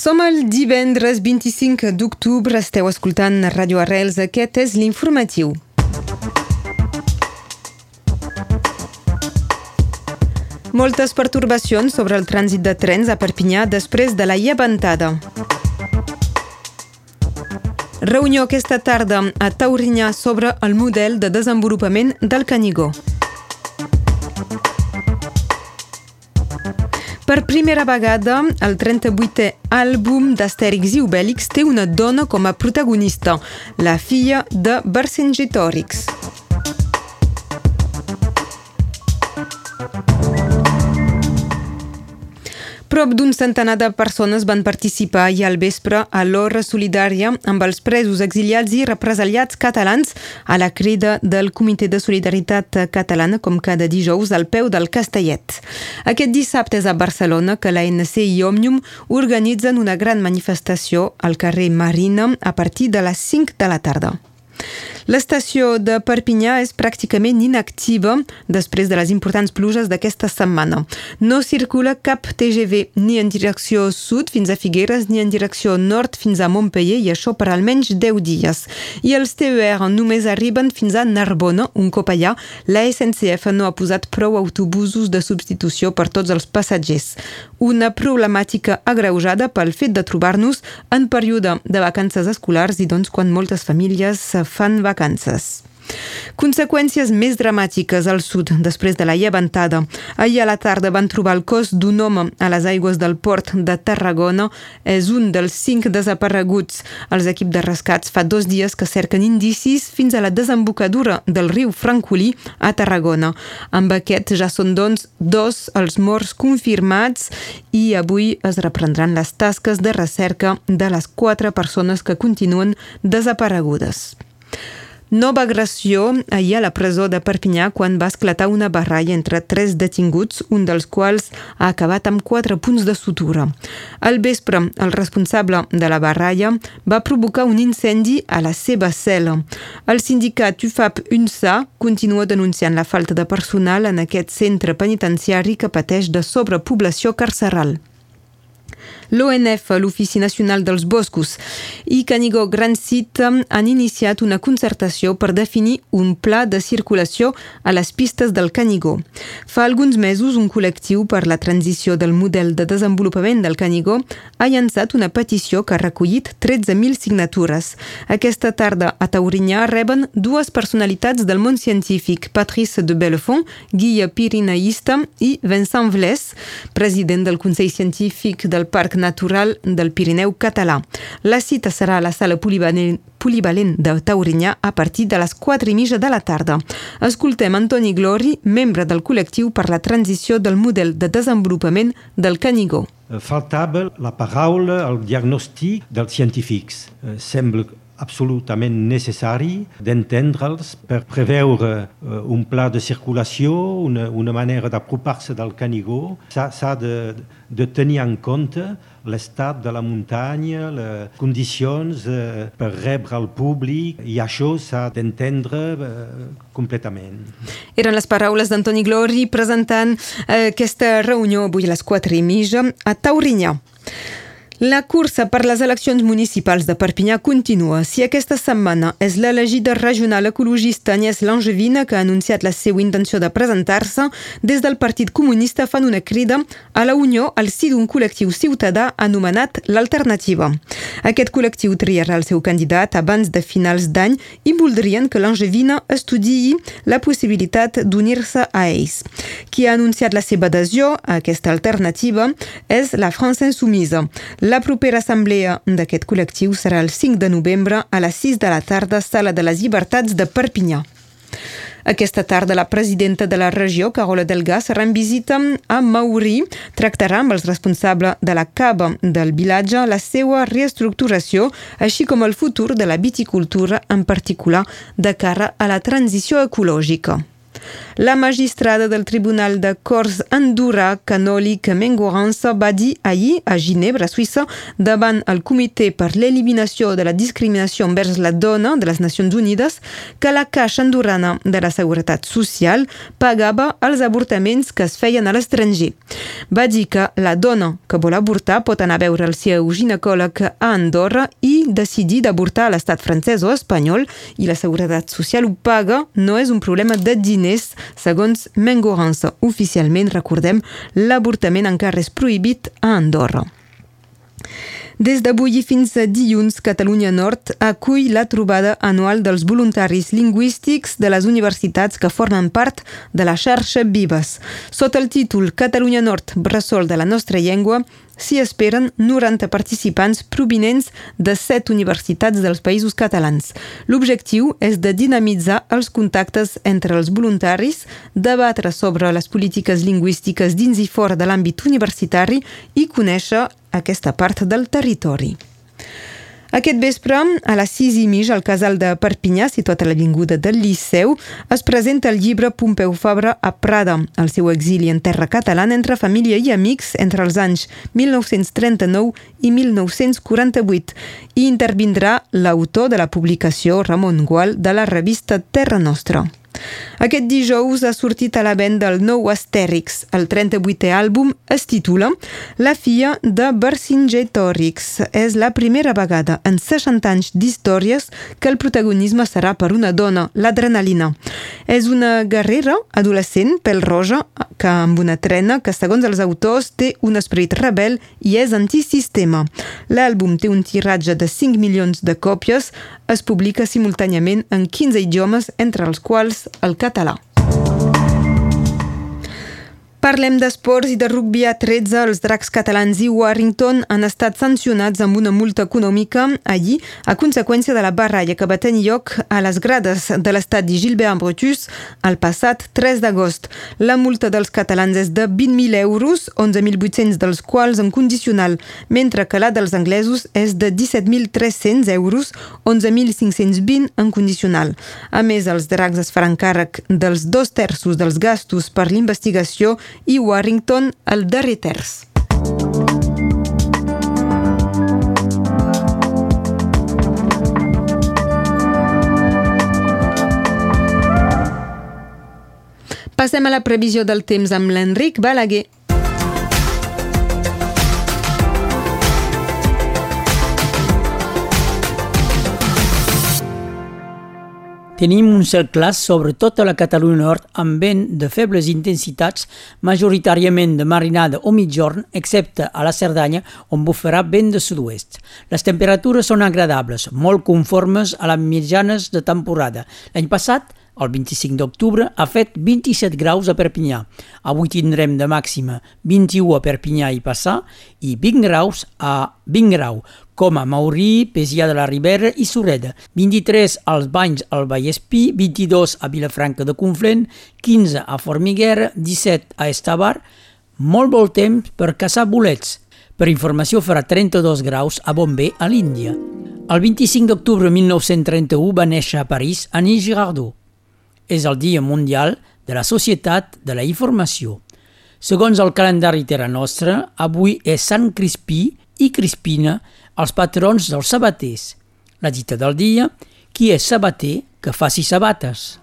Som el divendres 25 d'octubre, esteu escoltant Radio Arrels, aquest és l'informatiu. Moltes pertorbacions sobre el trànsit de trens a Perpinyà després de la llevantada. Reunió aquesta tarda a Taurinyà sobre el model de desenvolupament del Canigó. Per primera vegada, el 38è àlbum d'Astèrix i Obèlix té una dona com a protagonista, la filla de Vercingitòrix. Prop d'un centenar de persones van participar ahir al vespre a l'hora solidària amb els presos exiliats i represaliats catalans a la crida del Comitè de Solidaritat Catalana com cada dijous al peu del Castellet. Aquest dissabte és a Barcelona que l'ANC i Òmnium organitzen una gran manifestació al carrer Marina a partir de les 5 de la tarda. L'estació de Perpinyà és pràcticament inactiva després de les importants pluges d'aquesta setmana. No circula cap TGV ni en direcció sud fins a Figueres ni en direcció nord fins a Montpellier i això per almenys 10 dies. I els TER només arriben fins a Narbona, un cop allà, la SNCF no ha posat prou autobusos de substitució per tots els passatgers. Una problemàtica agreujada pel fet de trobar-nos en període de vacances escolars i doncs quan moltes famílies fan vacances. Conseqüències més dramàtiques al sud després de la llevantada. Ahir a la tarda van trobar el cos d'un home a les aigües del port de Tarragona. És un dels cinc desapareguts. Els equips de rescats fa dos dies que cerquen indicis fins a la desembocadura del riu Francolí a Tarragona. Amb aquest ja són doncs dos els morts confirmats i avui es reprendran les tasques de recerca de les quatre persones que continuen desaparegudes. Nova agressió ahir a la presó de Perpinyà quan va esclatar una barralla entre tres detinguts, un dels quals ha acabat amb quatre punts de sutura. Al vespre, el responsable de la barralla va provocar un incendi a la seva cel·la. El sindicat UFAP-UNSA continua denunciant la falta de personal en aquest centre penitenciari que pateix de sobrepoblació carceral l'ONF, l'Ofici Nacional dels Boscos, i Canigó Gran Cit han iniciat una concertació per definir un pla de circulació a les pistes del Canigó. Fa alguns mesos, un col·lectiu per la transició del model de desenvolupament del Canigó ha llançat una petició que ha recollit 13.000 signatures. Aquesta tarda a Taurinyà reben dues personalitats del món científic, Patrice de Bellefont, guia pirineïsta, i Vincent Vlès, president del Consell Científic del Parc Natural del Pirineu català. La cita serà a la sala polivalent, polivalent de Taurinyà a partir de les 4 i mitja de la tarda. Escoltem Antoni Glori, membre del col·lectiu per la transició del model de desenvolupament del Canigó. Faltava la paraula, el diagnòstic dels científics. Eh, sembla absolutament necessari d'entendre'ls per preveure uh, un pla de circulació, una, una manera d'apropar-se del Canigó. S'ha de, de tenir en compte l'estat de la muntanya, les condicions uh, per rebre el públic, i això s'ha d'entendre uh, completament. Eren les paraules d'Antoni Glori presentant aquesta reunió avui a les 4 i mitja a Taurinyà. La cursa per les eleccions municipals de Perpinyà continua. Si aquesta setmana és l'elegida regional ecologista Agnès Langevina que ha anunciat la seva intenció de presentar-se, des del Partit Comunista fan una crida a la unió al si d'un col·lectiu ciutadà anomenat l'Alternativa. Aquest col·lectiu triarà el seu candidat abans de finals d'any i voldrien que Langevina estudiï la possibilitat d'unir-se a ells. Qui ha anunciat la seva adhesió a aquesta alternativa és la França Insumisa. La propera assemblea d'aquest col·lectiu serà el 5 de novembre a les 6 de la tarda, Sala de les Llibertats de Perpinyà. Aquesta tarda, la presidenta de la regió, Carola Delgà, serà en visita a Maurí. Tractarà amb els responsables de la cava del vilatge la seva reestructuració, així com el futur de la viticultura, en particular de cara a la transició ecològica. La magistrada del Tribunal de Corts Andorra, Canòlic Mengorança, va dir ahir a Ginebra, Suïssa, davant el Comitè per l'Eliminació de la Discriminació envers la dona de les Nacions Unides que la Caixa Andorrana de la Seguretat Social pagava els avortaments que es feien a l'estranger. Va dir que la dona que vol avortar pot anar a veure el seu ginecòleg a Andorra i decidir d'avortar a l'estat francès o espanyol i la Seguretat Social ho paga, no és un problema de diners, segons Mengorança. Oficialment, recordem, l'avortament encara és prohibit a Andorra. Des d'avui fins a dilluns, Catalunya Nord acull la trobada anual dels voluntaris lingüístics de les universitats que formen part de la xarxa Vives. Sota el títol Catalunya Nord, bressol de la nostra llengua, s'hi esperen 90 participants provinents de 7 universitats dels països catalans. L'objectiu és de dinamitzar els contactes entre els voluntaris, debatre sobre les polítiques lingüístiques dins i fora de l'àmbit universitari i conèixer aquesta part del territori. Aquest vespre, a les 6 i mig, al casal de Perpinyà, situat a l'avinguda del Liceu, es presenta el llibre Pompeu Fabra a Prada, el seu exili en terra catalana entre família i amics entre els anys 1939 i 1948 i intervindrà l'autor de la publicació Ramon Gual de la revista Terra Nostra. Aquest dijous ha sortit a la venda el nou Astèrix. El 38è àlbum es titula La filla de Vercingétorix. És la primera vegada en 60 anys d'històries que el protagonisme serà per una dona, l'adrenalina. És una guerrera adolescent, pel roja, que amb una trena que, segons els autors, té un esperit rebel i és antisistema. L'àlbum té un tiratge de 5 milions de còpies, es publica simultàniament en 15 idiomes, entre els quals el català. Parlem d'esports i de rugby a 13. Els dracs catalans i Warrington han estat sancionats amb una multa econòmica allí a conseqüència de la barralla que va tenir lloc a les grades de l'estadi Gilbert Brutus el passat 3 d'agost. La multa dels catalans és de 20.000 euros, 11.800 dels quals en condicional, mentre que la dels anglesos és de 17.300 euros, 11.520 en condicional. A més, els dracs es faran càrrec dels dos terços dels gastos per l'investigació i Warrington al darrer terç. Passem a la previsió del temps amb l'Enric Balaguer. Tenim un cel clar sobre tota la Catalunya Nord amb vent de febles intensitats, majoritàriament de marinada o mitjorn, excepte a la Cerdanya, on bufarà vent de sud-oest. Les temperatures són agradables, molt conformes a les mitjanes de temporada. L'any passat, el 25 d'octubre, ha fet 27 graus a Perpinyà. Avui tindrem de màxima 21 a Perpinyà i Passà i 20 graus a 20 grau, com a Maurí, Pesià de la Ribera i Sureda, 23 als Banys al Vallespí, 22 a Vilafranca de Conflent, 15 a Formiguera, 17 a Estavar, molt bon temps per caçar bolets. Per informació farà 32 graus a Bombay, a l'Índia. El 25 d'octubre de 1931 va néixer a París Annie Girardot. És el Dia Mundial de la Societat de la Informació. Segons el calendari Terra Nostra, avui és Sant Crispí i Crispina, els patrons dels sabaters. La dita del dia, qui és sabater, que faci sabates.